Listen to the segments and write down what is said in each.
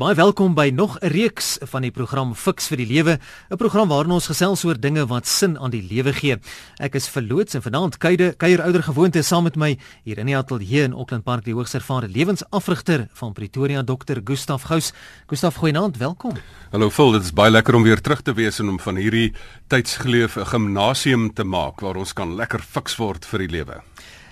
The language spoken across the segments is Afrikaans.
Baie welkom by nog 'n reeks van die program Fix vir die Lewe, 'n program waarin ons gesels oor dinge wat sin aan die lewe gee. Ek is verloots en vanaand kuier kuier ouer gewoonte saam met my hier in die ateljee in Auckland Park die hoogs ervare lewensafrigter van Pretoria Dr. Gustaf Gous. Gustaf, goeienaand, welkom. Hallo Phil, dit is baie lekker om weer terug te wees en om van hierdie tydsgeleef 'n gimnasium te maak waar ons kan lekker fiks word vir die lewe.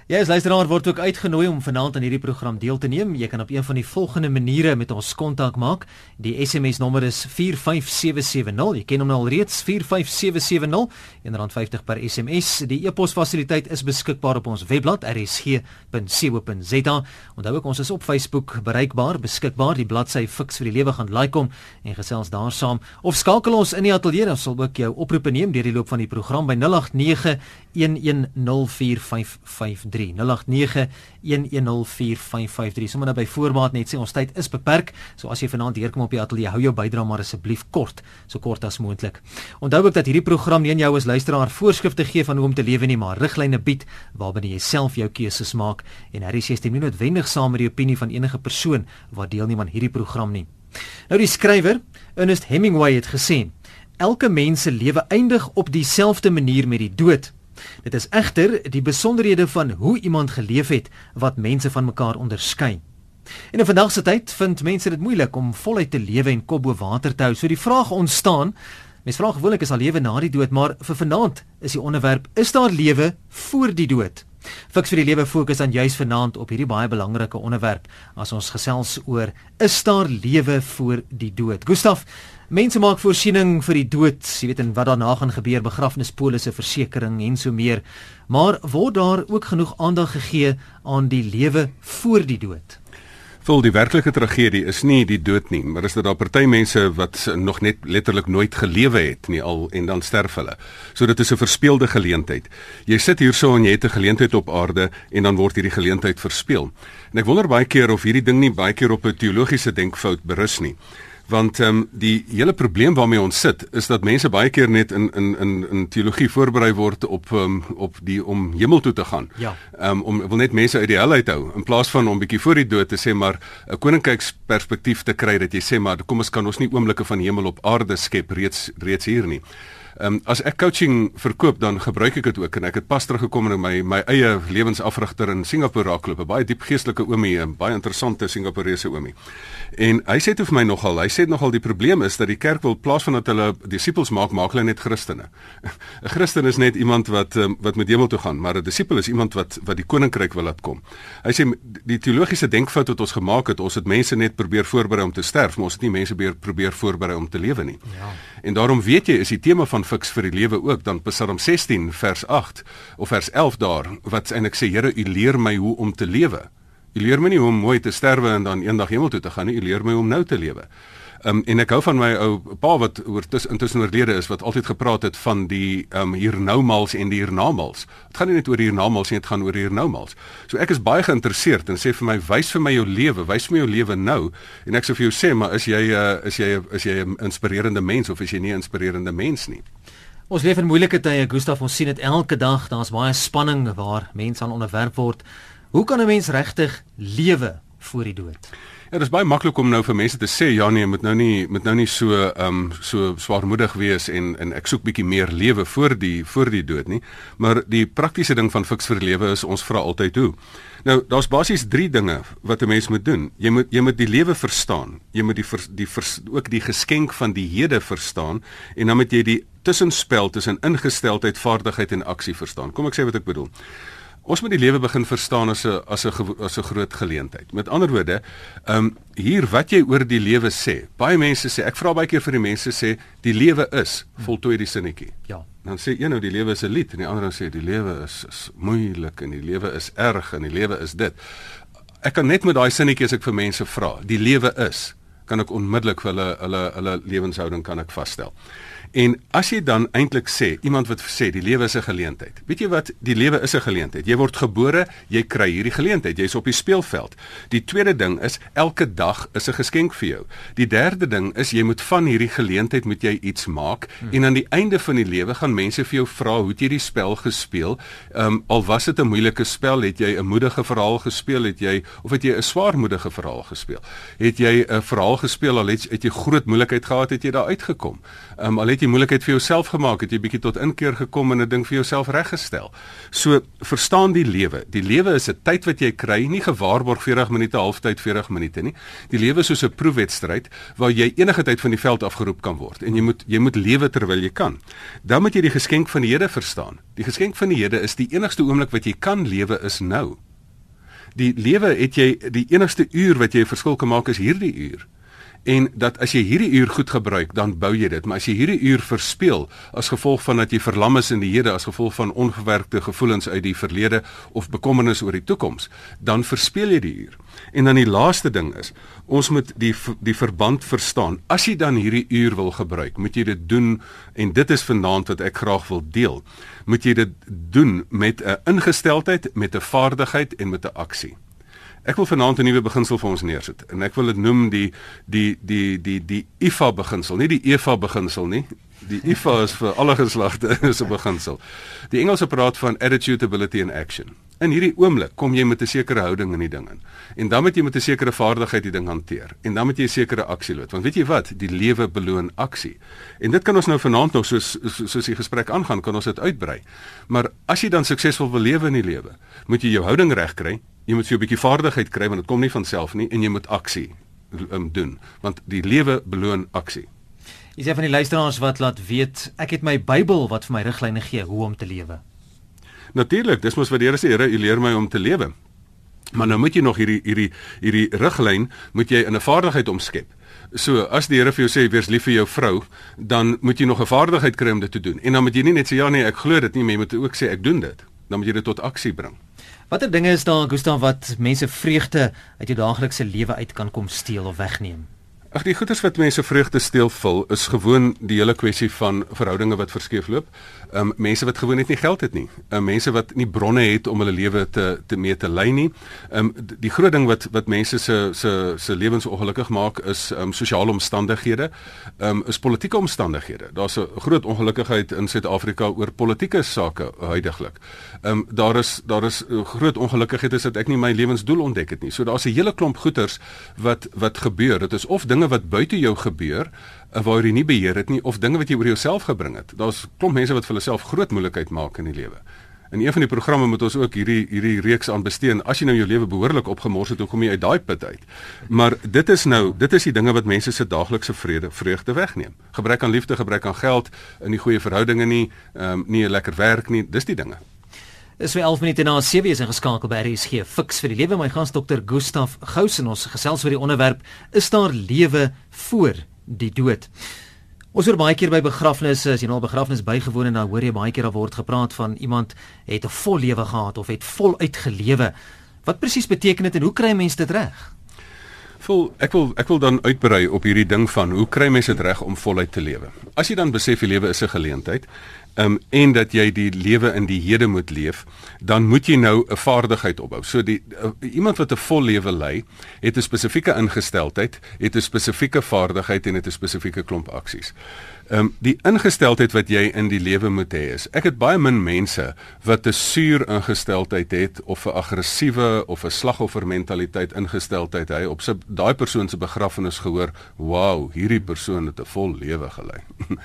Jy as luisteraar word ook uitgenooi om vanaand aan hierdie program deel te neem. Jy kan op een van die volgende maniere met ons kontak maak. Die SMS nommer is 45770. Jy ken hom al reeds 45770 en dan 50 per SMS. Die e-pos fasiliteit is beskikbaar op ons webblad rsg.co.za. Onthou ook ons is op Facebook bereikbaar, beskikbaar. Die bladsy Fix vir die lewe gaan like hom en gesels daar saam of skakel ons in die ateljee. Ons sal ook jou oproepe neem deur die loop van die program by 089 1104553 08911045553 sommer nou by voorbaat net sê ons tyd is beperk. So as jy vanaand hier kom op die ateljee hou jou bydrae maar asseblief kort so kort as moontlik. Onthou ook dat hierdie program nie aan jou as luisteraar voorskrifte gee van hoe om te lewe nie maar riglyne bied waarbinne jy self jou keuses maak. En hierdie sê stem nie noodwendig saam met die opinie van enige persoon wat deelneem aan hierdie program nie? Nou die skrywer Ernest Hemingway het gesê elke mens se lewe eindig op dieselfde manier met die dood Dit is egter die besonderhede van hoe iemand geleef het wat mense van mekaar onderskei. En in vandag se tyd vind mense dit moeilik om voluit te lewe en kop bo water te hou. So die vraag ontstaan, mense vra gewoonlik is al lewe na die dood, maar vir vanaand is die onderwerp is daar lewe voor die dood? Fiks vir die lewe fokus dan juis vanaand op hierdie baie belangrike onderwerp as ons gesels oor is daar lewe voor die dood. Gustaf, Mense maak voorsiening vir die dood, jy weet en wat daarna gaan gebeur, begrafnispolisse, versekerings en so meer. Maar word daar ook genoeg aandag gegee aan die lewe voor die dood? Vol die werklike tragedie is nie die dood nie, maar is dit daar party mense wat nog net letterlik nooit gelewe het nie al en dan sterf hulle. So dit is 'n verspeelde geleentheid. Jy sit hierso en jy het 'n geleentheid op aarde en dan word hierdie geleentheid verspeel. En ek wonder baie keer of hierdie ding nie baie keer op 'n teologiese denkfout berus nie want ehm um, die hele probleem waarmee ons sit is dat mense baie keer net in in in in teologie voorberei word op um, op die om hemel toe te gaan. Ja. Ehm um, om wil net mense uit die hel uithou in plaas van om bietjie voor die dood te sê maar 'n koninkryksperspektief te kry dat jy sê maar kom ons kan ons nie oomblikke van hemel op aarde skep reeds reeds hier nie. Ehm um, as ek coaching verkoop dan gebruik ek dit ook en ek het pas teruggekom in my my eie lewensafrigter in Singapore raakloop, 'n baie diep geestelike oomie, 'n baie interessante Singaporese oomie. En hy sê dit vir my nogal, hy sê nogal die probleem is dat die kerk wil plaas van dat hulle disippels maak, maak hulle net Christene. 'n Christen is net iemand wat um, wat met hemel toe gaan, maar 'n disipel is iemand wat wat die koninkryk wil laat kom. Hy sê die teologiese denkfout wat ons gemaak het, ons het mense net probeer voorberei om te sterf, maar ons het nie mense probeer probeer voorberei om te lewe nie. Ja. En daarom weet jy, is die tema van fiks vir die lewe ook dan Psalm 16 vers 8 of vers 11 daar wat eintlik sê Here, U leer my hoe om te lewe. U leer my nie hoe om mooi te sterwe en dan eendag hemel toe te gaan nie. U leer my hoe om nou te lewe. Um, en ek hou van my ou pa wat oor tussen intussen oorlede is wat altyd gepraat het van die um, hiernoumals en die hiernamals. Dit gaan nie net oor hiernamals nie, dit gaan oor hiernoumals. So ek is baie geïnteresseerd en sê vir my wys vir my jou lewe, wys vir my jou lewe nou en ek sê vir jou sê maar is jy uh, is jy is jy 'n inspirerende mens of is jy nie 'n inspirerende mens nie? Ons leef in moeilike tye, Gustaf, ons sien dit elke dag. Daar's baie spanning waar mense aan onderwerp word. Hoe kan 'n mens regtig lewe voor die dood? Ja, dit is baie maklik om nou vir mense te sê ja nee, moet nou nie moet nou nie so ehm um, so swaarmoedig wees en en ek soek bietjie meer lewe voor die voor die dood nie. Maar die praktiese ding van fiks vir lewe is ons vra altyd hoe. Nou, daar's basies 3 dinge wat 'n mens moet doen. Jy moet jy moet die lewe verstaan. Jy moet die vers, die vers, ook die geskenk van die hede verstaan en dan moet jy die tussenspel tussen ingesteldheid, vaardigheid en aksie verstaan. Kom ek sê wat ek bedoel. Ons moet die lewe begin verstaan as 'n as 'n as 'n groot geleentheid. Met ander woorde, ehm um, hier wat jy oor die lewe sê. Baie mense sê, ek vra baie keer vir die mense sê, die lewe is voltooi die sinnetjie. Ja. Dan sê een nou die lewe is 'n lied en die ander sê die lewe is is moeilik en die lewe is erg en die lewe is dit. Ek kan net met daai sinnetjie as ek vir mense vra, die lewe is, kan ek onmiddellik hulle hulle hulle lewenshouding kan ek vasstel. En as jy dan eintlik sê, iemand wat sê die lewe is 'n geleentheid. Weet jy wat? Die lewe is 'n geleentheid. Jy word gebore, jy kry hierdie geleentheid. Jy's op die speelveld. Die tweede ding is elke dag is 'n geskenk vir jou. Die derde ding is jy moet van hierdie geleentheid moet jy iets maak hmm. en aan die einde van die lewe gaan mense vir jou vra hoe het jy die spel gespeel? Ehm um, al was dit 'n moeilike spel, het jy 'n moedige verhaal gespeel, het jy of het jy 'n swaarmoedige verhaal gespeel? Het jy 'n verhaal gespeel al het, het jy groot moeilikheid gehad het jy daar uitgekom. Ehm um, al het jy moeilikheid vir jouself gemaak, het jy bietjie tot inkeer gekom en 'n ding vir jouself reggestel. So verstaan die lewe. Die lewe is 'n tyd wat jy kry, nie gewaarborg 40 minute, halftyd 40 minute nie. Die lewe is soos 'n proefwedstryd waar jy enige tyd van die veld afgeroep kan word en jy moet jy moet lewe terwyl jy kan. Dan moet jy die geskenk van die Here verstaan. Die geskenk van die Here is die enigste oomblik wat jy kan lewe is nou die lewe het jy die enigste uur wat jy 'n verskil kan maak is hierdie uur. En dat as jy hierdie uur goed gebruik, dan bou jy dit, maar as jy hierdie uur verspeel as gevolg van dat jy verlam is in die hede as gevolg van ongewerkte gevoelens uit die verlede of bekommernis oor die toekoms, dan verspeel jy die uur. En dan die laaste ding is, ons moet die die verband verstaan. As jy dan hierdie uur wil gebruik, moet jy dit doen en dit is vanaand wat ek graag wil deel moet jy dit doen met 'n ingesteldheid, met 'n vaardigheid en met 'n aksie. Ek wil vanaand 'n nuwe beginsel vir ons neersit en ek wil dit noem die die die die die IFA beginsel, nie die EVA beginsel nie. Die IFA is vir alle geslagte is 'n beginsel. Die Engelse praat van attitude, ability and action. In hierdie oomblik kom jy met 'n sekere houding in die ding in. En dan moet jy met 'n sekere vaardigheid die ding hanteer. En dan moet jy 'n sekere aksie loop. Want weet jy wat? Die lewe beloon aksie. En dit kan ons nou vanaand nog soos soos die gesprek aangaan, kan ons dit uitbrei. Maar as jy dan suksesvol wil lewe in die lewe, moet jy jou houding reg kry. Jy moet so 'n bietjie vaardigheid kry want dit kom nie van self nie en jy moet aksie um, doen want die lewe beloon aksie. Is jy van die luisteraars wat laat weet ek het my Bybel wat vir my riglyne gee hoe om te lewe? Natuurlik, dis mos wat die Here sê, Here, U leer my om te lewe. Maar nou moet jy nog hierdie hierdie hierdie riglyn moet jy in 'n vaardigheid omskep. So as die Here vir jou sê wees lief vir jou vrou, dan moet jy nog 'n vaardigheid kry om dit te doen. En dan moet jy nie net sê ja nee, ek glo dit nie, maar jy moet ook sê ek doen dit. Dan moet jy dit tot aksie bring. Watter dinge is daar, Gustav, wat mense vreugde uit jou daaglikse lewe uit kan kom steel of wegneem? Ag die goeders wat mense vreugde steel vul is gewoon die hele kwessie van verhoudinge wat verskeefloop um, mense wat gewoon net nie geld het nie. Um, mense wat nie bronne het om hulle lewe te te mee te lei nie. Um, die groot ding wat wat mense se se se lewens ongelukkig maak is um, sosiale omstandighede. Um, is politieke omstandighede. Daar's 'n groot ongelukkigheid in Suid-Afrika oor politieke sake huidigelik. Um, daar is daar is groot ongelukkigheid is dat ek nie my lewensdoel ontdek het nie. So daar's 'n hele klomp goeters wat wat gebeur. Dit is of dinge wat buite jou gebeur Eh, waar jy nie beheer het nie of dinge wat jy oor jouself gebring het. Daar's klomp mense wat vir hulle self groot moeilikheid maak in die lewe. In een van die programme moet ons ook hierdie hierdie reeks aan bestee. As jy nou jou lewe behoorlik opgemors het, hoe kom jy uit daai put uit? Maar dit is nou, dit is die dinge wat mense se daaglikse vrede, vreugde wegneem. Gebrek aan liefde, gebrek aan geld, in die goeie verhoudinge nie, ehm um, nie 'n lekker werk nie. Dis die dinge. Is vir 11 minute na 7 is ingeskakel by RSG Fix vir die lewe. My gas dokter Gustaf Gous en ons gesels oor die onderwerp: Is daar lewe voor die dood. Ons hoor baie keer by begrafnisse, as jy nou al begrafnis bygewoon en dan hoor jy baie keer daar word gepraat van iemand het 'n vol lewe gehad of het voluit gelewe. Wat presies beteken dit en hoe kry mense dit reg? Vol ek wil ek wil dan uitbrei op hierdie ding van hoe kry mense dit reg om voluit te lewe? As jy dan besef die lewe is 'n geleentheid, um, en dat jy die lewe in die hede moet leef, dan moet jy nou 'n vaardigheid opbou. So die uh, iemand wat 'n vol lewe lei, het 'n spesifieke ingesteldheid, het 'n spesifieke vaardigheid en het 'n spesifieke klomp aksies. Ehm um, die ingesteldheid wat jy in die lewe moet hê is. Ek het baie min mense wat 'n suur ingesteldheid het of 'n aggressiewe of 'n slagoffer mentaliteit ingesteldheid hy op sy daai persoon se begrafnis gehoor, "Wow, hierdie persoon het 'n vol lewe gelei."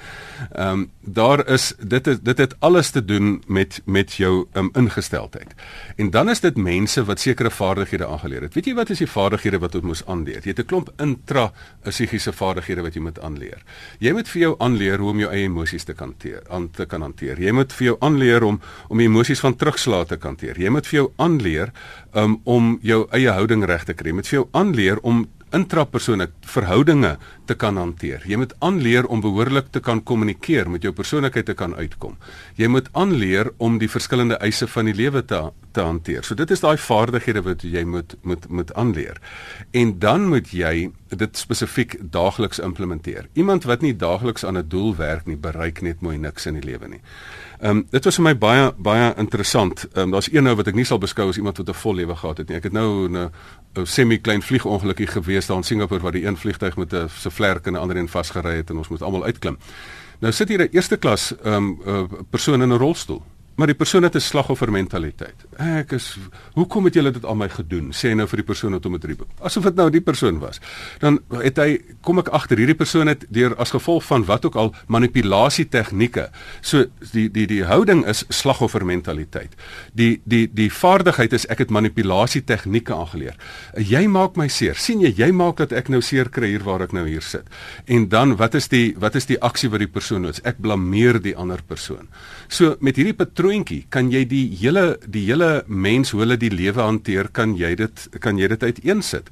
Ehm um, daar is dit het, dit het alles te doen met met jou um, ingesteldheid. En dan is dit mense wat sekere vaardighede aangeleer het. Weet jy wat is die vaardighede wat ons moet aanleer? Jy het 'n klomp intra psigiese vaardighede wat jy moet aanleer. Jy moet vir jou aanleer hoe om jou eie emosies te kan hanteer, aan te kan hanteer. Jy moet vir jou aanleer om om emosies van terugslae te hanteer. Jy moet vir jou aanleer um, om jou eie houding reg te kry. Jy moet vir jou aanleer om intrapersoonlik verhoudinge te kan hanteer. Jy moet aanleer om behoorlik te kan kommunikeer met jou persoonlikheid te kan uitkom. Jy moet aanleer om die verskillende eise van die lewe te te hanteer. So dit is daai vaardighede wat jy moet moet moet aanleer. En dan moet jy dit spesifiek daagliks implementeer. Iemand wat nie daagliks aan 'n doel werk nie, bereik net mooi niks in die lewe nie. Ehm um, dit was vir my baie baie interessant. Ehm um, daar's een nou wat ek nie sal beskou as iemand wat 'n vol lewe gehad het nie. Ek het nou 'n 'n semi klein vliegongelukkie gewees daar in Singapore waar die een vliegtyg met 'n se vlerk en 'n ander een vasgery het en ons moet almal uitklim. Nou sit hier 'n eerste klas ehm um, uh, persoon in 'n rolstoel. Maar die persoon het 'n slagoffer mentaliteit. Ek is hoekom het julle dit aan my gedoen? Sê nou vir die persoon wat hom met riep. Asof dit nou die persoon was. Dan het hy kom ek agter hierdie persoon het deur as gevolg van wat ook al manipulasie tegnieke. So die die die houding is slagoffer mentaliteit. Die die die vaardigheid is ek het manipulasie tegnieke aangeleer. Jy maak my seer. sien jy jy maak dat ek nou seer kry hier waar ek nou hier sit. En dan wat is die wat is die aksie wat die persoon doen? Ek blameer die ander persoon. So met hierdie patroontjie kan jy die hele die hele mens hoe hulle die lewe hanteer, kan jy dit kan jy dit uiteensit.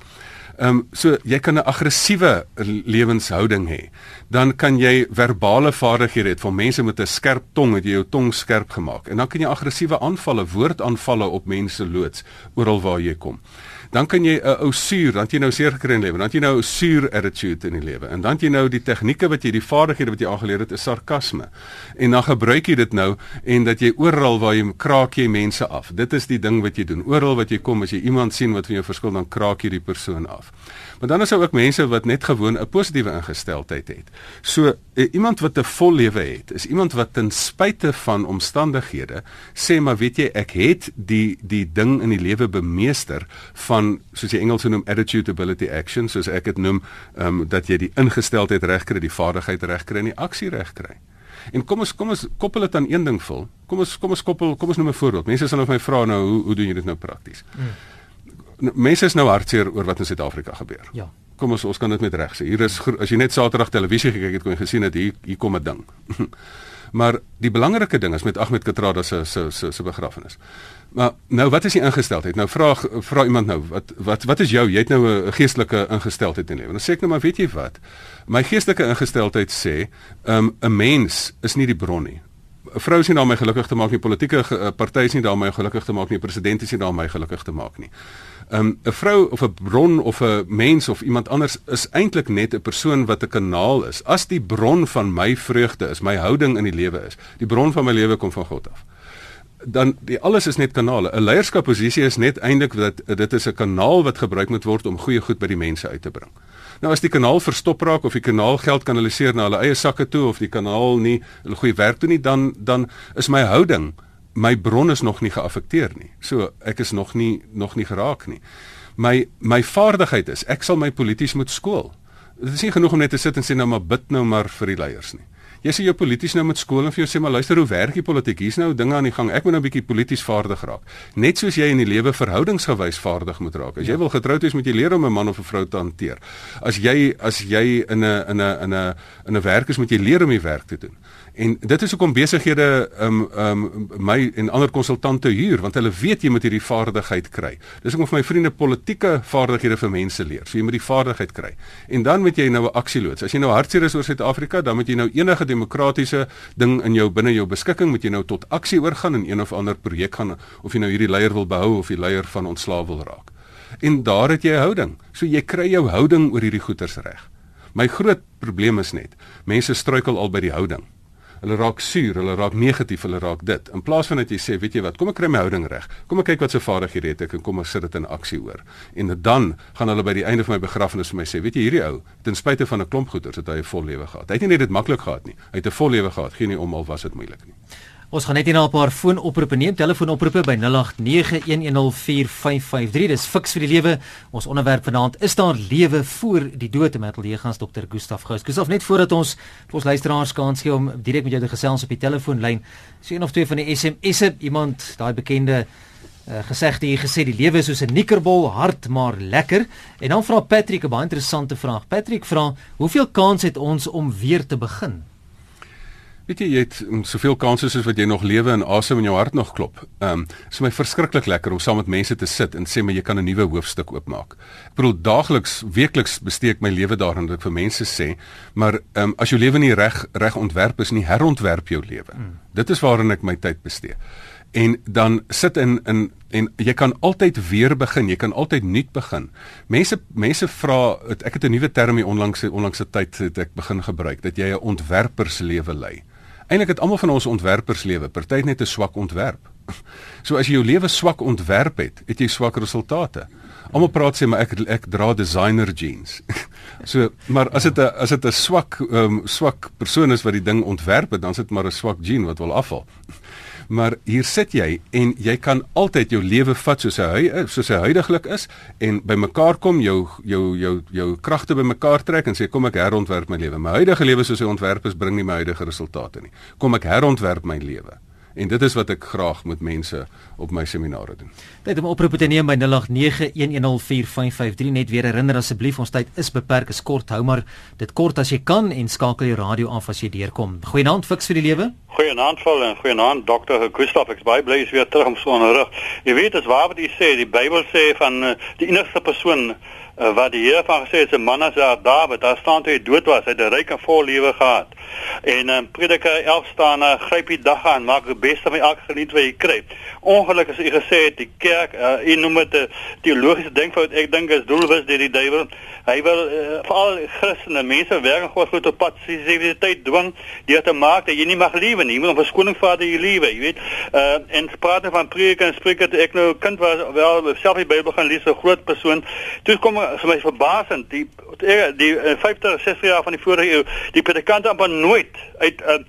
Ehm um, so jy kan 'n aggressiewe lewenshouding hê. Dan kan jy verbale vaardighede hê. Vir mense met 'n skerp tong het jy jou tong skerp gemaak. En dan kan jy aggressiewe aanvalle, woordaanvalle op mense loods oral waar jy kom dan kan jy 'n ou suur, dan jy nou seer gekry in lewe, dan jy nou 'n suur attitude in die lewe. En dan jy nou die tegnieke wat jy die vaardighede wat jy aangeleer het is sarkasme. En dan gebruik jy dit nou en dat jy oral waar jy kraak jy mense af. Dit is die ding wat jy doen. Oral wat jy kom as jy iemand sien wat van jou verskil dan kraak jy die persoon af. Maar dan is daar ook mense wat net gewoon 'n positiewe ingesteldheid het. So eh, iemand wat 'n vol lewe het, is iemand wat ten spyte van omstandighede sê maar weet jy ek het die die ding in die lewe bemeester van soos jy Engels noem attitude ability action soos ek dit noem um, dat jy die ingesteldheid regkry, die vaardigheid regkry en die aksie regkry. En kom ons kom ons koppel dit aan een ding vol. Kom ons kom ons koppel kom ons noem 'n voorbeeld. Mense sal nou vir my vra nou hoe hoe doen jy dit nou prakties? Hmm mense is nou hartseer oor wat in Suid-Afrika gebeur. Ja. Kom ons ons kan dit met reg sê. Hier is as jy net Saterdag televisie gekyk het kon jy gesien het hier hier kom 'n ding. maar die belangrike ding is met Ahmed Katrada se se se se begrafnis. Maar nou wat is die ingesteldheid? Nou vra vra iemand nou wat wat wat is jou? Jy het nou 'n geestelike ingesteldheid in lewe. Dan sê ek nou maar weet jy wat? My geestelike ingesteldheid sê, um, 'n mens is nie die bron nie. 'n Vrou is nie daar om my gelukkig te maak nie, politieke uh, partye is nie daar om my gelukkig te maak nie, president is nie daar om my gelukkig te maak nie um, 'n vrou of 'n bron of 'n mens of iemand anders is eintlik net 'n persoon wat 'n kanaal is. As die bron van my vreugde is, my houding in die lewe is, die bron van my lewe kom van God af. Dan die alles is net kanale. 'n Leierskapposisie is net eintlik dat dit is 'n kanaal wat gebruik moet word om goeie goed by die mense uit te bring. Nou as die kanaal verstop raak of die kanaal geld kanaliseer na hulle eie sakke toe of die kanaal nie hulle goeie werk doen nie, dan dan is my houding my bron is nog nie geaffekteer nie. So ek is nog nie nog nie geraak nie. My my vaardigheid is ek sal my polities moet skool. Dit is nie genoeg om net te sit en sê nou maar bid nou maar vir die leiers nie. Jy sê jou polities nou met skool en vir jou sê maar luister hoe werk die politiek? Hier's nou dinge aan die gang. Ek moet nou 'n bietjie polities vaardig raak. Net soos jy in die lewe verhoudingsgewys vaardig moet raak. As jy ja. wil getroud wees, moet jy leer om 'n man of 'n vrou te hanteer. As jy as jy in 'n in 'n in 'n in 'n werk is, moet jy leer om die werk te doen. En dit is hoekom besighede um um my en ander konsultante huur want hulle weet jy moet hierdie vaardigheid kry. Dis hoekom vir my vriende politieke vaardighede vir mense leer. So jy moet die vaardigheid kry. En dan moet jy nou 'n aksie loods. As jy nou hartseer is oor Suid-Afrika, dan moet jy nou enige demokratiese ding in jou binne jou beskikking moet jy nou tot aksie oorgaan en een of ander projek gaan of jy nou hierdie leier wil behou of die leier van ontslaaw wil raak. En daar het jy 'n houding. So jy kry jou houding oor hierdie goeters reg. My groot probleem is net mense struikel al by die houding. Hulle raak suur, hulle raak negatief, hulle raak dit. In plaas van dat jy sê, weet jy wat, kom ek kry my houding reg. Kom ek kyk wat se vaardighede het ek en kom ek sit dit in aksie oor. En dan gaan hulle by die einde van my begrafnis vir my sê, weet jy hierdie ou, ten spyte van 'n klomp goeders het hy 'n vol lewe gehad. Hy het nie net dit maklik gehad nie. Hy het 'n vol lewe gehad. Geen nie om al was dit moeilik nie. Ons gaan net hier na 'n paar foonoproepe neem. Telefoonoproepe by 0891104553. Dis fiks vir die lewe. Ons onderwerp vanaand is daar lewe voor die dood met Leegans Dr. Gustaf Gous. Gustaf net voordat ons ons luisteraars kans gee om direk met jou te gesels op die telefoonlyn. So een of twee van die SMS'e, iemand daai bekende uh, gesegde hier gesê die lewe is soos 'n nikkerbol, hard maar lekker. En dan vra Patrick 'n baie interessante vraag. Patrick vra: "Hoeveel kans het ons om weer te begin?" Weet jy jy het um, soveel kansse soos wat jy nog lewe en asem in jou hart nog klop. Ehm um, is my verskriklik lekker om saam met mense te sit en sê maar jy kan 'n nuwe hoofstuk oopmaak. Ek bedoel daagliks, weekliks besteek my lewe daarin dat ek vir mense sê, maar ehm um, as jou lewe nie reg reg ontwerp is nie, herontwerp jou lewe. Hmm. Dit is waarin ek my tyd bestee. En dan sit in in en jy kan altyd weer begin, jy kan altyd nuut begin. Mense mense vra ek het 'n nuwe term hier onlangs onlangs se tyd het ek begin gebruik dat jy 'n ontwerperslewe lei. Eintlik het almal van ons ontwerpers lewe, party net 'n swak ontwerp. So as jy jou lewe swak ontwerp het, het jy swak resultate. Almal praat sê maar ek ek dra designer jeans. So, maar as dit 'n as dit 'n swak ehm um, swak persoon is wat die ding ontwerp het, dan sit maar 'n swak jean wat wil afval. Maar hier sit jy en jy kan altyd jou lewe vat soos hy soos hy huidigelik is en bymekaar kom jou jou jou jou kragte bymekaar trek en sê kom ek herontwerp my lewe. My huidige lewe soos hy ontwerp is bring nie my huidige resultate nie. Kom ek herontwerp my lewe. En dit is wat ek graag met mense op my seminare doen. Net om oproepe te neem by 0891104553 net weer herinner asseblief ons tyd is beperk, is kort, hou maar dit kort as jy kan en skakel die radio af as jy deurkom. Goeienaand fiks vir die lewe. Goeienaand vol en goeienaand dokter Gustaf ek baie bly is weer terug om so 'n rug. Jy weet as waar wat jy sê, die Bybel sê van uh, die enigste persoon uh, wat die Here van gesê het, 'n man as Dawid, daar staan toe hy dood was, hy het 'n ryk en vol lewe gehad. En in um, Prediker 11 staan, uh, gryp die dag aan, maak die beste van elke geniet wat jy kry. Ongelukkig as u gesê het die kerk, uh, u noem dit 'n teologiese denkfout, ek dink is doelwit deur die duiwel. Hy wil uh, veral Christene, mense werk God goed op pad sensitiwiteit dwing deur te maak dat jy nie mag lewe nie. Jy moet 'n verskoning vir die lewe, jy weet. Uh en praat van Prediker en Spreker, ek nou kind was wel self die Bybel gaan lees, 'n groot persoon. Toe kom vir my verbasend. Die die 50 60 jaar van die vorige eeu, die predikant amper nooit uit uh,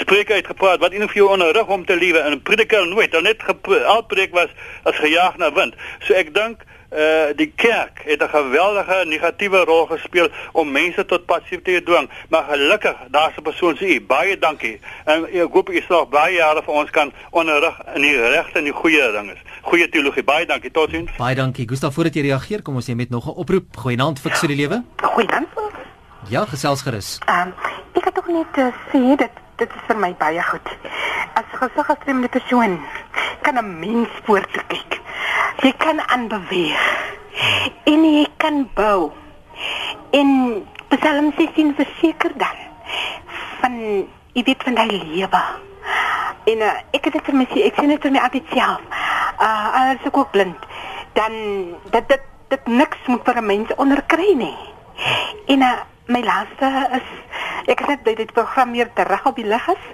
spreek uitgepraat wat een of jou onderrig om te lewe. En prediker nooit. Dan net uitpreek was as gejaag na wind. So ek dink uh die kerk het 'n geweldige negatiewe rol gespeel om mense tot passiviteit te dwing. Maar gelukkig daar's 'n persoon sê baie dankie. En ek hoop u sal baie jare vir ons kan onderrig in die regte en die goeie dinge. Goeie teologie. Baie dankie. Totsiens. Baie dankie. Gustav, voordat jy reageer, kom ons net met nog 'n oproep. Goeienaand, fiks vir die lewe. Goeienaand. Ja, gesels gerus. Ehm um, ek het tog net uh, sê dat dit is vir my baie goed. As gesig as 'n persoon kan 'n mens voort kyk. Jy kan aanbeweeg. En jy kan bou. En Psalm 16 verseker dan van jy weet van daai lewe. En uh, ek het dit vir my ek sien dit vir my altyd self. Uh as ek ook blind, dan dat dit dit niks moet vir 'n mens onderkry nie. En uh, my laaste is ek het net by dit program hier terug op die lig is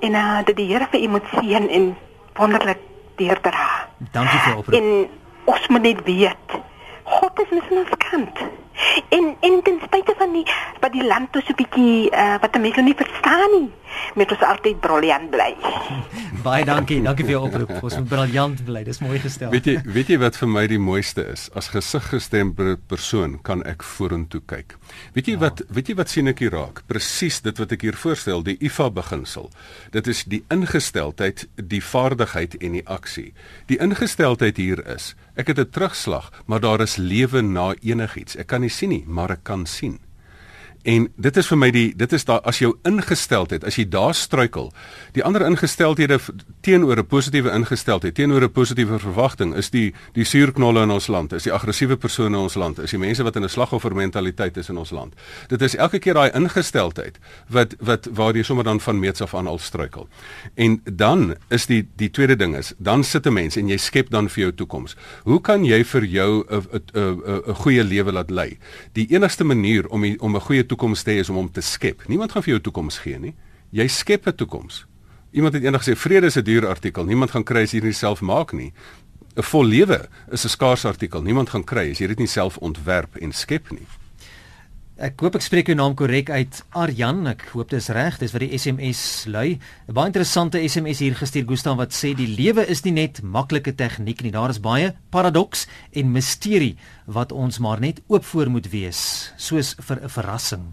en uh dat die Here vir u moet seën en wonderlik deurdra. Dankie vir oproep. En ons moet net weet God is met ons kant. En en ten spyte van die wat die land so 'n bietjie uh, wat mense nie verstaan nie, met ons altyd briljant bly. Baie dankie. Dankie vir jou oproep. Ons moet briljant bly. Dis mooi gestel. Weet jy, weet jy wat vir my die mooiste is? As gesiggestemde persoon kan ek vorentoe kyk. Weet jy ja. wat weet jy wat sien ek hier raak? Presies dit wat ek hier voorstel, die IFA beginsel. Dit is die ingesteldheid, die vaardigheid en die aksie. Die ingesteldheid hier is, ek het 'n terugslag, maar daar is lewe na enigiets. Ek kan nie sien nie, maar ek kan sien. En dit is vir my die dit is daar as jou ingesteldheid, as jy daar struikel, die ander ingesteldhede teenoor 'n positiewe ingesteldheid, teenoor 'n positiewe verwagting is die die suurknolle in ons land, is die aggressiewe persone in ons land, is die mense wat in 'n slagoffermentaliteit is in ons land. Dit is elke keer daai ingesteldheid wat wat waar jy sommer dan van meets af aan al struikel. En dan is die die tweede ding is, dan sit 'n mens en jy skep dan vir jou toekoms. Hoe kan jy vir jou 'n 'n 'n goeie lewe laat lei? Die enigste manier om om 'n goeie toekoms te hê is om hom te skep. Niemand gaan vir jou toekoms gee nie. Jy skep 'n toekoms. Iemand het eendag gesê vrede is 'n duur artikel. Niemand gaan kry as jy dit self maak nie. 'n Vol lewe is 'n skaars artikel. Niemand gaan kry as jy dit nie self ontwerp en skep nie. Ek hoop ek spreek jou naam korrek uit. Arjan, ek hoop dit is reg. Dis wat die SMS lui. 'n Baie interessante SMS hier gestuur Gustan wat sê die lewe is nie net maklike tegniek nie. Daar is baie paradoks en misterie wat ons maar net oop voor moet wees, soos vir 'n verrassing.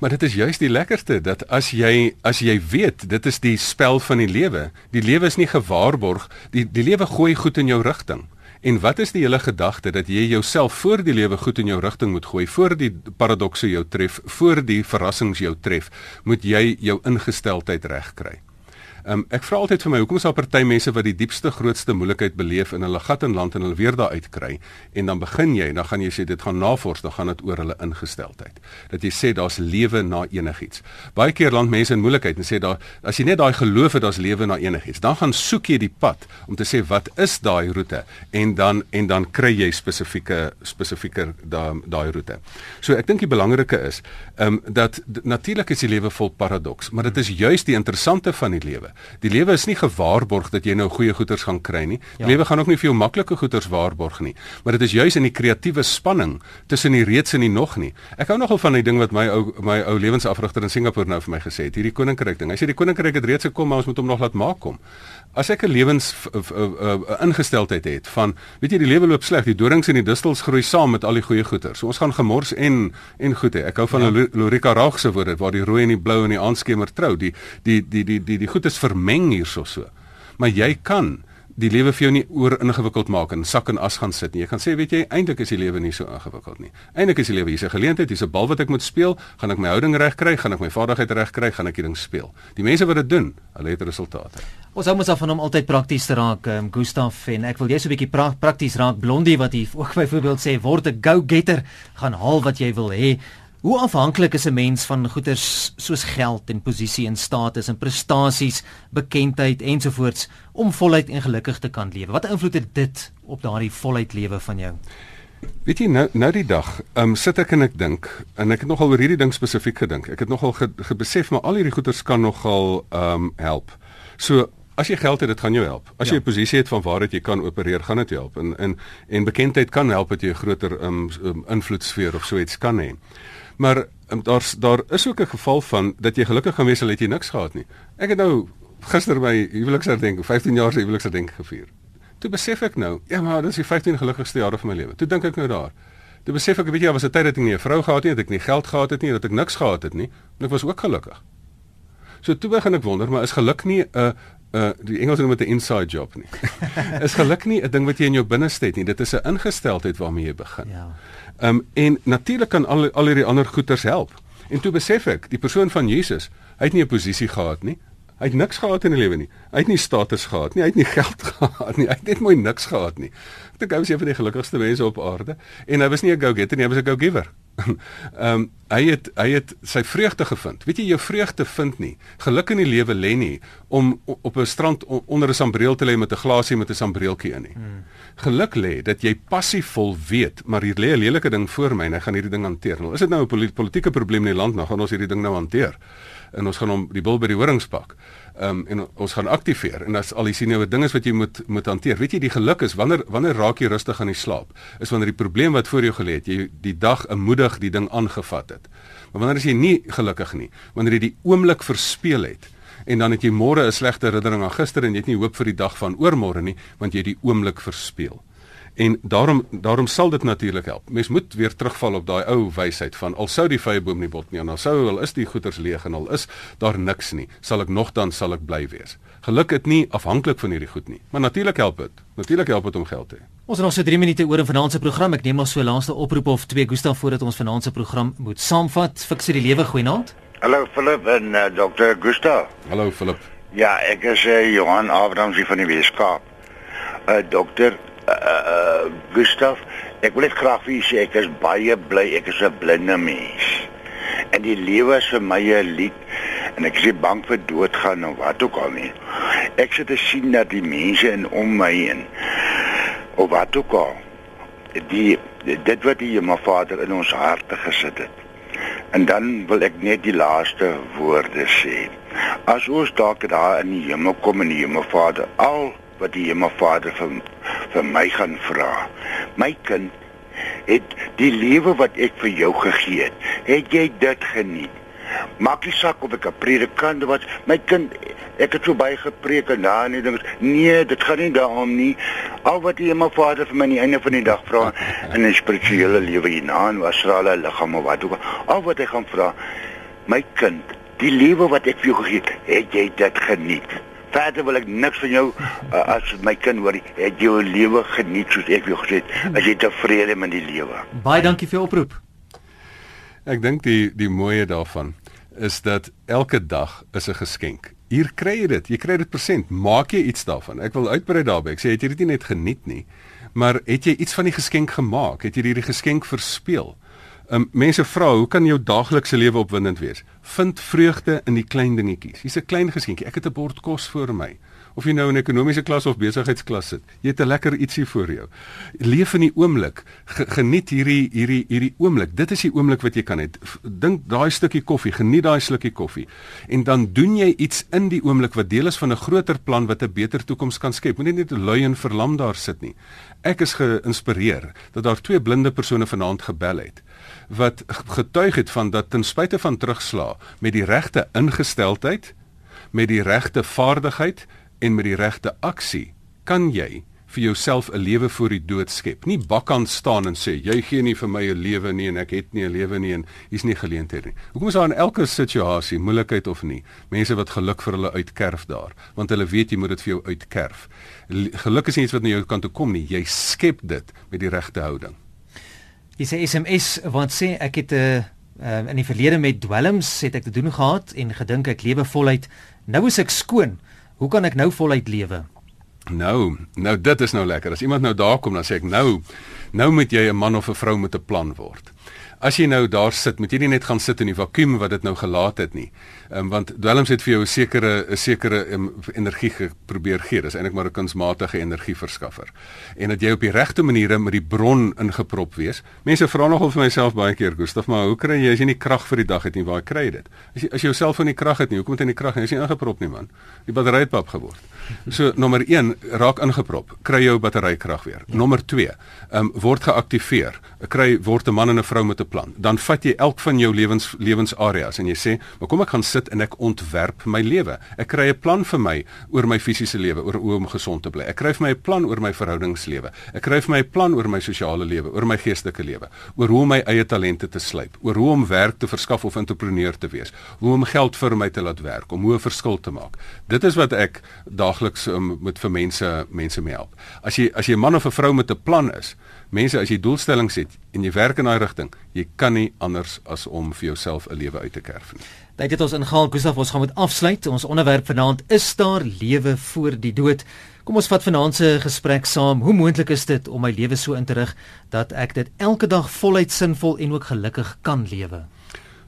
Maar dit is juist die lekkerste dat as jy as jy weet dit is die spel van die lewe. Die lewe is nie gewaarborg. Die die lewe gooi goed in jou rigting. En wat is die hele gedagte dat jy jouself voor die lewe goed in jou rigting moet gooi, voor die paradokse jou tref, voor die verrassings jou tref, moet jy jou ingesteldheid regkry. Um, ek vra altyd vir my, hoekom is daar party mense wat die diepste grootste moeilikheid beleef in hulle gat in land en hulle weer daar uitkry en dan begin jy en dan gaan jy sê dit gaan navors, dan gaan dit oor hulle ingesteldheid. Dat jy sê daar's lewe na enigiets. Baie keer land mense in moeilikheid en sê daar as jy net daai geloof het daar's lewe na enigiets, dan gaan soek jy die pad om te sê wat is daai roete en dan en dan kry jy spesifieke spesifieke daai daai roete. So ek dink die belangrike is, ehm um, dat natuurlik is die lewe vol paradoks, maar dit is juist die interessante van die lewe Die lewe is nie gewaarborg dat jy nou goeie goeders gaan kry nie. Die ja. lewe gaan ook nie vir jou maklike goeders waarborg nie, maar dit is juis in die kreatiewe spanning tussen die reeds en die nog nie. Ek hou nogal van die ding wat my ou my ou lewensafrigter in Singapore nou vir my gesê het, hierdie koninkryk ding. Hy sê die koninkryk het reeds gekom, maar ons moet hom nog laat maak kom. As ek 'n lewens ingesteldheid het van weet jy die lewe loop sleg, die dorings en die distels groei saam met al die goeie goeders. So ons gaan gemors en en goed hê. Ek hou van ja. Lorika Raag se woorde waar die rooi en die blou en die aanskemer trou. Die die die die die die goed is vermeng hierso so. Maar jy kan die lewe vir jou nie oor ingewikkeld maak en sak en as gaan sit nie. Jy gaan sê, weet jy, eintlik is die lewe nie so ingewikkeld nie. Eintlik is die lewe hier's 'n geleentheid, hier's 'n bal wat ek moet speel, gaan ek my houding reg kry, gaan ek my vaardigheid reg kry, gaan ek die ding speel. Die mense wat dit doen, hulle het resultate. Ons hou mos af van hom altyd prakties te raak, um, Gustaf en ek wil jy so 'n bietjie pra prakties raak. Blondie wat hier ook byvoorbeeld sê, word 'n go-getter, gaan haal wat jy wil hê. Hoe afhanklik is 'n mens van goederes soos geld en posisie en status en prestasies, bekendheid ensovoorts om voluit en gelukkig te kan lewe? Wat invloed het dit op daardie voluit lewe van jou? Weet jy nou nou die dag, ehm um, sit ek en ek dink en ek het nogal oor hierdie ding spesifiek gedink. Ek het nogal ge, gebesef maar al hierdie goederes kan nogal ehm um, help. So As jy geld het, dit gaan jou help. As ja. jy 'n posisie het van waar jy kan opereer, gaan dit help. En en en bekendheid kan help dat jy 'n groter um, um, invloedsfeer of so iets kan hê. Maar um, daar's daar is ook 'n geval van dat jy gelukkig gaan wees al het jy niks gehad nie. Ek het nou gister my huweliksherdenking, 15 jaar se huweliksherdenking gevier. Toe besef ek nou, ja maar dis die 15 gelukkigste jare van my lewe. Toe dink ek nou daar. Toe besef ek, weet jy, was 'n tyd dat ek nie 'n vrou gehad het nie, dat ek nie geld gehad het nie, dat ek niks gehad het nie, en ek was ook gelukkig. So toe begin ek wonder, maar is geluk nie 'n uh die Engels noem dit 'n inside job nie. is geluk nie 'n ding wat jy in jou binneste het nie. Dit is 'n ingesteldheid waarmee jy begin. Ja. Ehm um, en natuurlik kan al al hierdie ander goeters help. En toe besef ek, die persoon van Jesus, hy het nie 'n posisie gehad nie. Hy het niks gehad in die lewe nie. Hy het nie status gehad nie. Hy het nie geld gehad nie. Hy het net mooi niks gehad nie. Ek dink hy was een van die gelukkigste mense op aarde en hy was nie 'n go-getter nie, hy was 'n go-giver. Ehm um, hy het hy het sy vreugde gevind. Weet jy jou vreugde vind nie. Geluk in die lewe lê nie om op 'n strand onder 'n sambreel te lê met 'n glasie met 'n sambreeltjie in nie. Hmm. Geluk lê dat jy passievol weet, maar hier lê 'n lelike ding voor my en ek gaan hierdie ding hanteer. Nou is dit nou 'n politieke probleem in die land, nou gaan ons hierdie ding nou hanteer. En ons gaan hom die bil by die horings pak um, en ons gaan aktiveer en as al die sien nou dinge wat jy moet moet hanteer. Weet jy die geluk is wanneer wanneer raak jy rustig aan die slaap? Is wanneer die probleem wat voor jou gelê het, jy die dag moedig die ding aangevat het. Maar wanneer as jy nie gelukkig nie, wanneer jy die oomblik verspeel het en dan het jy môre 'n slegte herinnering aan gister en jy het nie hoop vir die dag van oormôre nie, want jy het die oomblik verspeel. En daarom daarom sal dit natuurlik help. Mens moet weer terugval op daai ou wysheid van al sou die vyeboom nie bot nie en al sou al is die goeders leeg en al is daar niks nie, sal ek nogdan sal ek bly wees. Geluk het nie afhanklik van hierdie goed nie, maar natuurlik help dit. Natuurlik help dit om geld te hê. Ons het nog so 3 minute oor in vanaand se program. Ek neem maar so laaste oproep of twee Gustav voordat ons vanaand se program moet saamvat. Fiksie die lewe goeienaand. Hallo Philip en uh, Dr. Gustav. Hallo Philip. Ja, ek is uh, Johan Abrahams van die Weskaap. Uh, dokter, uh, Gustav, ek wil net graag vir u sê ek is baie bly ek is 'n blinde mens. En die lewe is vir my 'n lied en ek is bang vir doodgaan of wat ook al nie. Ek sit te sien dat die mense in om my en of wat ook al die dit wat die my vader in ons harte gesit het. En dan wil ek net die laaste woorde sê. As ons dalk daar in die hemel kom en die hemel Vader al wat die Hemelvader vir vir my gaan vra. My kind, het die lewe wat ek vir jou gegee het, het jy dit geniet? Maak nie saak of ek 'n predikant was, my kind, ek het so baie gepreek en daai en dinge. Nee, dit gaan nie daaroor nie. Al wat die Hemelvader vir my aan die einde van die dag vra in 'n spirituele lewe hierna en was hulle liggaam of wat ook al, al wat hy gaan vra, my kind, die lewe wat ek vir jou gegee het, het jy dit geniet? Verder wil ek niks van jou uh, as my kind hoor. Het jy jou lewe geniet soos ek jou gesê het? As jy tevrede met die lewe. Baie dankie vir jou oproep. Ek dink die die mooie daarvan is dat elke dag is 'n geskenk. Hier kry jy dit. Jy kry dit persent. Maak jy iets daarvan? Ek wil uitbrei daarby. Ek sê het jy dit nie net geniet nie, maar het jy iets van die geskenk gemaak? Het jy hierdie geskenk verspeel? Um, mense vra, hoe kan jou daaglikse lewe opwindend wees? Vind vreugde in die klein dingetjies. Hier's 'n klein geskenkie. Ek het 'n bord kos voor my. of jy nou in ekonomiese klas of besigheidsklas sit. Jy het 'n lekker ietsie voor jou. Leef in die oomblik. Geniet hierdie hierdie hierdie oomblik. Dit is die oomblik wat jy kan hê. Dink daai stukkie koffie, geniet daai slukkie koffie. En dan doen jy iets in die oomblik wat deel is van 'n groter plan wat 'n beter toekoms kan skep. Moenie net lui en verlam daar sit nie. Ek is geïnspireer dat daar twee blinde persone vanaand gebel het wat getuig het van dat ten spyte van terugslag met die regte ingesteldheid, met die regte vaardigheid en met die regte aksie kan jy vir jouself 'n lewe voor die dood skep. Nie bakkant staan en sê jy gee nie vir my 'n lewe nie en ek het nie 'n lewe nie en hier's nie geleenthede nie. Hoekom is daar in elke situasie, moeilikheid of nie, mense wat geluk vir hulle uitkerf daar, want hulle weet jy moet dit vir jou uitkerf. Geluk is nie iets wat na jou kant toe kom nie, jy skep dit met die regte houding. Jy sê SMS want sê ek het 'n uh, eh, uh, in die verlede met dwelms het ek te doen gehad en gedink ek lewe voluit. Nou is ek skoon. Hoe kan ek nou voluit lewe? Nou, nou dit is nou lekker. As iemand nou daar kom dan sê ek nou nou moet jy 'n man of 'n vrou met 'n plan word as jy nou daar sit, moet jy nie net gaan sit in die vakuum wat dit nou gelaat het nie. Ehm um, want dwelms het vir jou 'n sekere 'n sekere um, energie probeer gee. Dis eintlik maar 'n kunsmatige energieverskaffer. En dat jy op die regte maniere met die bron ingeprop wees. Mense vra nogal vir myself baie keer, Gustaf, maar hoe kry jy as jy nie krag vir die dag het nie? Waar kry jy dit? As jy as jy jouself van die krag het nie, hoekom het jy nie krag nie? Jy is nie ingeprop nie, man. Die battery het pap geword. So nommer 1, raak ingeprop, kry jou batterykrag weer. Ja. Nommer 2, ehm um, word geaktiveer. Kry word 'n man en 'n vrou met 'n plan. Dan vat jy elk van jou lewens lewensareas en jy sê, "Maar kom ek gaan sit en ek ontwerp my lewe. Ek kry 'n plan vir my oor my fisiese lewe, oor hoe om gesond te bly. Ek kry vir my 'n plan oor my verhoudingslewe. Ek kry vir my 'n plan oor my sosiale lewe, oor my geestelike lewe, oor hoe om my eie talente te slyp, oor hoe om werk te verskaf of entrepreneur te wees, hoe om geld vir my te laat werk, om hoe 'n verskil te maak." Dit is wat ek daagliks um, met vir mense mense mee help. As jy as jy 'n man of 'n vrou met 'n plan is, mense as jy doelstellings het en jy werk in daai rigting, jy kan nie anders as om vir jouself 'n lewe uit te kerf nie. Dit het ons ingehaal, Gustaf, ons gaan met afsluit. Ons onderwerp vanaand is daar lewe voor die dood. Kom ons vat vanaand se gesprek saam. Hoe moontlik is dit om my lewe so in te rig dat ek dit elke dag voluit sinvol en ook gelukkig kan lewe?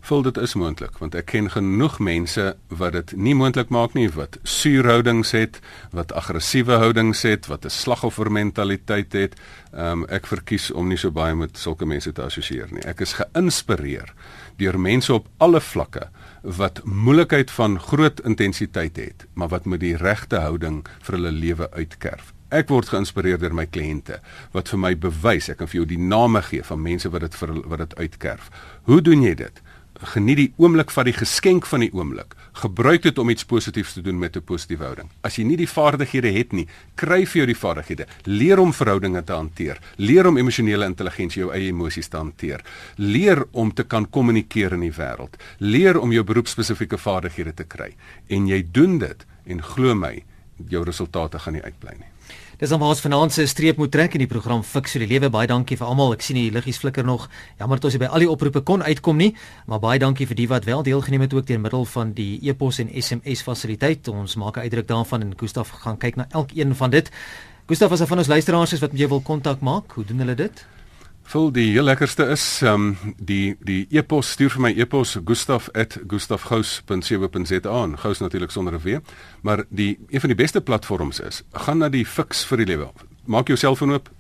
Vul dit is moontlik want ek ken genoeg mense wat dit nie moontlik maak nie wat suurhoudings het, wat aggressiewe houdings het, wat 'n slagoffermentaliteit het. Um, ek verkies om nie so baie met sulke mense te assosieer nie. Ek is geïnspireer deur mense op alle vlakke wat moeilikheid van groot intensiteit het, maar wat met die regte houding vir hulle lewe uitkerf. Ek word geïnspireer deur my kliënte wat vir my bewys ek kan vir jou die name gee van mense wat dit vir wat dit uitkerf. Hoe doen jy dit? Geniet die oomblik van die geskenk van die oomblik. Gebruik dit om iets positiefs te doen met 'n positiewe houding. As jy nie die vaardighede het nie, kry vir jou die vaardighede. Leer om verhoudinge te hanteer. Leer om emosionele intelligensie, jou eie emosies te hanteer. Leer om te kan kommunikeer in die wêreld. Leer om jou beroepspesifieke vaardighede te kry. En jy doen dit en glo my, jou resultate gaan nie uitbly nie. Dis dan waar ons vanaand se streep moet trek in die program Fix vir die lewe. Baie dankie vir almal. Ek sien die liggies flikker nog. Jammer dat ons by al die oproepe kon uitkom nie, maar baie dankie vir die wat wel deelgeneem het ook deur middel van die e-pos en SMS fasiliteit. Ons maak 'n uitdruk daarvan en Gustaf gaan kyk na elkeen van dit. Gustaf, as jy van ons luisteraars is wat met jou wil kontak maak, hoe doen hulle dit? Vul die heel lekkerste is ehm um, die die e-pos stuur vir my e-pos gustaf@gustafgous.co.za. Gous natuurlik sonder 'n w, maar die een van die beste platforms is, gaan na die Fix vir die lewe. Maak jou selfoon oop,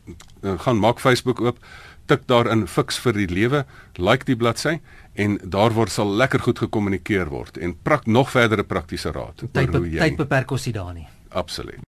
eh, gaan maak Facebook oop, tik daarin Fix vir die lewe, like die bladsy en daar word sal lekker goed gekommunikeer word en prak nog verdere praktiese raad tyd, beperk ons nie daar nie. Absoluut.